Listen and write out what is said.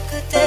くて